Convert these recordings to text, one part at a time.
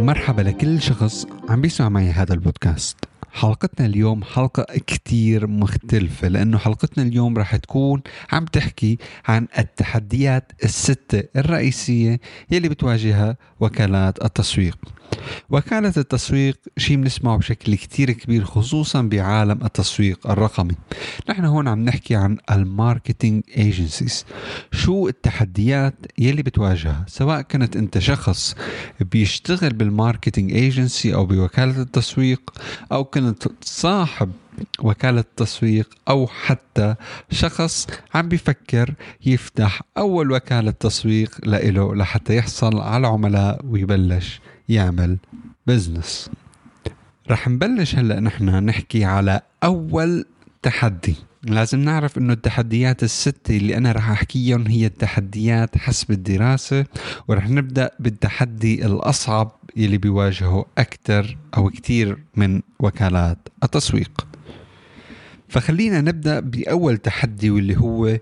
مرحبا لكل شخص عم بيسمع معي هذا البودكاست. حلقتنا اليوم حلقة كتير مختلفة لأنه حلقتنا اليوم رح تكون عم تحكي عن التحديات الستة الرئيسية يلي بتواجهها وكالات التسويق. وكالة التسويق شيء بنسمعه بشكل كتير كبير خصوصا بعالم التسويق الرقمي. نحن هون عم نحكي عن ال marketing agencies شو التحديات يلي بتواجهها؟ سواء كنت أنت شخص بيشتغل بال marketing agency أو بوكالة التسويق أو كنت صاحب وكالة تسويق أو حتى شخص عم بيفكر يفتح أول وكالة تسويق لإله لحتى يحصل على عملاء ويبلش. يعمل business رح نبلش هلأ نحن نحكي على أول تحدي. لازم نعرف إنه التحديات الستة اللي أنا رح أحكيهم هي التحديات حسب الدراسة ورح نبدأ بالتحدي الأصعب اللي بيواجهه أكثر أو كثير من وكالات التسويق. فخلينا نبدأ بأول تحدي واللي هو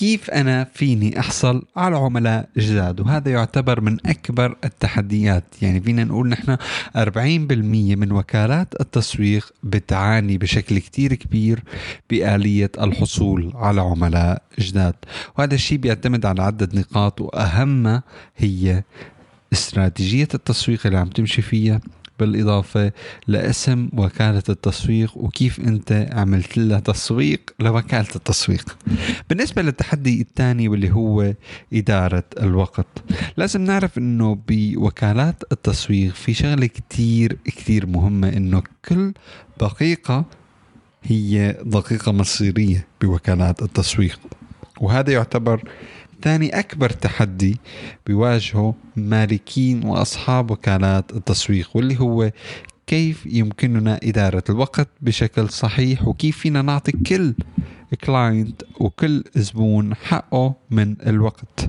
كيف أنا فيني أحصل على عملاء جداد؟ وهذا يعتبر من أكبر التحديات. يعني فينا نقول نحن 40% من وكالات التسويق بتعاني بشكل كتير كبير بآلية الحصول على عملاء جداد. وهذا الشيء بيعتمد على عدة نقاط وأهمها هي استراتيجية التسويق اللي عم تمشي فيها. بالإضافة لاسم وكالة التسويق وكيف أنت عملت لها تسويق لوكالة التسويق. بالنسبة للتحدي الثاني واللي هو إدارة الوقت لازم نعرف أنه بوكالات التسويق في شغلة كتير كتير مهمة أنه كل دقيقة هي دقيقة مصيرية بوكالات التسويق. وهذا يعتبر ثاني أكبر تحدي بيواجهه مالكين وأصحاب وكالات التسويق واللي هو كيف يمكننا إدارة الوقت بشكل صحيح وكيف فينا نعطي كل client وكل زبون حقه من الوقت.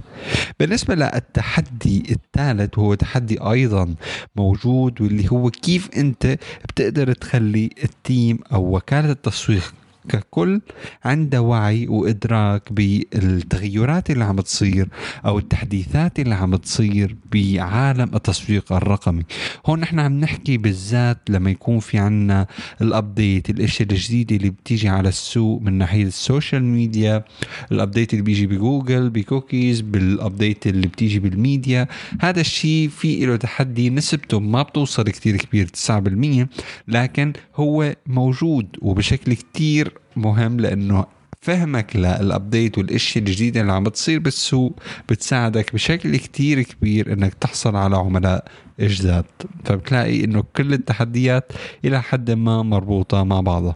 بالنسبة للتحدي الثالث وهو تحدي أيضا موجود واللي هو كيف أنت بتقدر تخلي ال team أو وكالة التسويق ككل عنده وعي وإدراك بالتغيرات اللي عم تصير أو التحديثات اللي عم تصير بعالم التسويق الرقمي. هون نحن عم نحكي بالذات لما يكون في عنا ال update الاشياء الجديده اللي بتيجي على السوق من ناحية ال social media ال update اللي بيجي بجوجل ب cookies بال update اللي بتيجي بالميديا. هذا الشيء في له تحدي نسبته ما بتوصل كتير كبير 9% لكن هو موجود وبشكل كتير مهم لأنه فهمك للابديت والاشياء الجديدة اللي عم بتصير بالسوق بتساعدك بشكل كتير كبير إنك تحصل على عملاء جداد فبتلاقي إنه كل التحديات إلى حد ما مربوطة مع بعضها.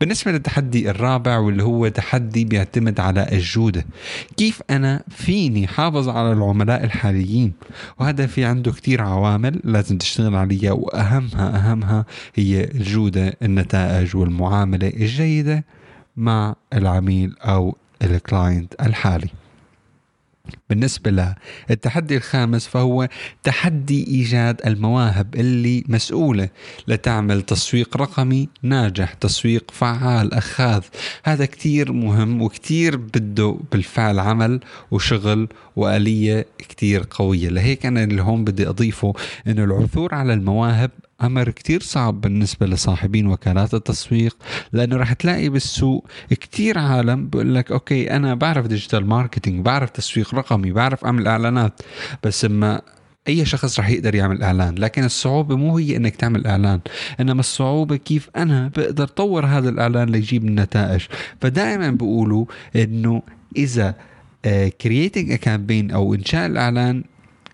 بالنسبة للتحدي الرابع واللي هو تحدي بيعتمد على الجودة. كيف أنا فيني حافظ على العملاء الحاليين؟ وهذا في عنده كتير عوامل لازم تشتغل عليها وأهمها أهمها هي الجودة النتائج والمعاملة الجيدة. مع العميل أو الكلاينت الحالي. بالنسبة للتحدي الخامس فهو تحدي إيجاد المواهب اللي مسؤولة لتعمل تسويق رقمي ناجح تسويق فعال أخاذ. هذا كتير مهم وكتير بده بالفعل عمل وشغل وآلية كتير قوية. لهيك أنا اللي هون بدي أضيفه أنه العثور على المواهب أمر كتير صعب بالنسبة لصاحبين وكالات التسويق لأنه رح تلاقي بالسوق كتير عالم بقول لك okay أنا بعرف digital marketing بعرف تسويق رقمي بعرف أعمل إعلانات. بس اما أي شخص رح يقدر يعمل إعلان لكن الصعوبة مو هي إنك تعمل إعلان إنما الصعوبة كيف أنا بقدر طور هذا الإعلان ليجيب النتائج. فدائما بيقولوا إنه إذا creating uh, campaign أو إنشاء الإعلان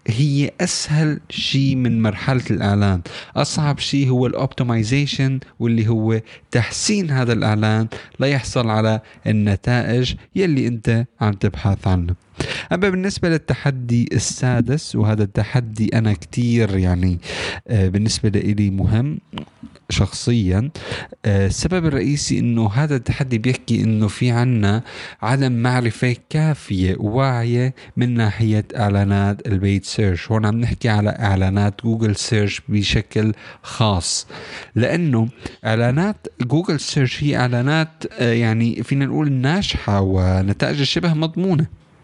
هي أسهل شيء من مرحلة الإعلان. أصعب شيء هو ال optimization واللي هو تحسين هذا الإعلان ليحصل على النتائج يلي أنت عم تبحث عنه. أما بالنسبة للتحدي السادس وهذا التحدي أنا كتير يعني آه، بالنسبة لي مهم شخصيا. آه، السبب الرئيسي إنه هذا التحدي بيحكي إنه في عنا عدم معرفة كافية واعية من ناحية إعلانات ال paid search هون عم نحكي على إعلانات جوجل search بشكل خاص. لأنه إعلانات جوجل search هي إعلانات آه، يعني فينا نقول ناجحة ونتائج شبه مضمونة.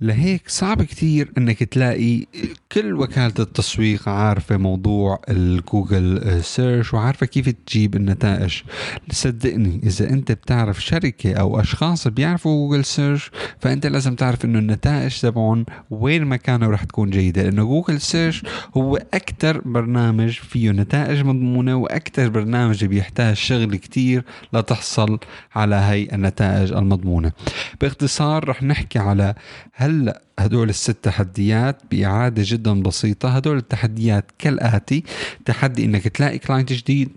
لهيك صعب كتير إنك تلاقي كل وكالة التسويق عارفة موضوع ال Google search وعارفة كيف تجيب النتائج. صدقني إذا أنت بتعرف شركة أو أشخاص بيعرفوا Google search فأنت لازم تعرف إنه النتائج تبعهم وين ما كانوا رح تكون جيدة. لأنه Google search هو أكثر برنامج فيه نتائج مضمونة وأكثر برنامج بيحتاج شغل كتير لتحصل على هي النتائج المضمونة. باختصار رح نحكي على هلا هدول الست تحديات بإعادة جدا بسيطة. هدول التحديات كالآتي تحدي إنك تلاقي client جديد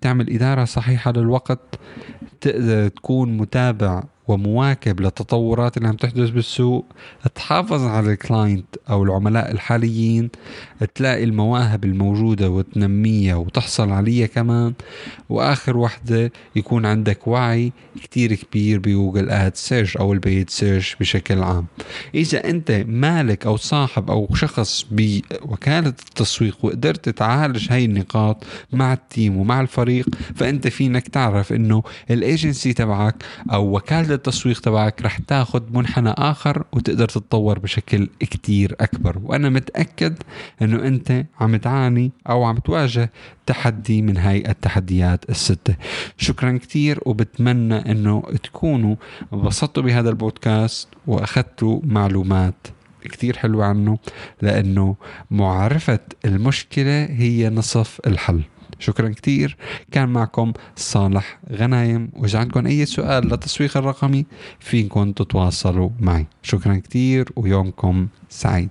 تعمل إدارة صحيحة للوقت تقدر تكون متابع ومواكب للتطورات اللي عم تحدث بالسوق. تحافظ على ال client أو العملاء الحاليين. تلاقي المواهب الموجودة وتنميها وتحصل عليها كمان. وآخر وحدة يكون عندك وعي كتير كبير ب Google Ad search أو ال paid search بشكل عام. إذا أنت مالك أو صاحب أو شخص بوكالة التسويق وقدرت تعالج هاي النقاط مع ال team ومع الفريق فأنت فينك تعرف إنه الايجنسي تبعك أو وكالة التسويق تبعك رح تاخذ منحنى آخر وتقدر تتطور بشكل كتير أكبر. وأنا متأكد إنه أنت عم تعاني أو عم تواجه تحدي من هاي التحديات الستة. شكرا كتير وبتمنى إنه تكونوا انبسطتوا بهذا البودكاست وأخذتوا معلومات كتير حلوة عنه لأنه معرفة المشكلة هي نصف الحل. شكرا كتير. كان معكم صالح غنايم. وإذا عندكم أي سؤال للتسويق الرقمي فيكم تتواصلوا معي. شكرا كتير ويومكم سعيد.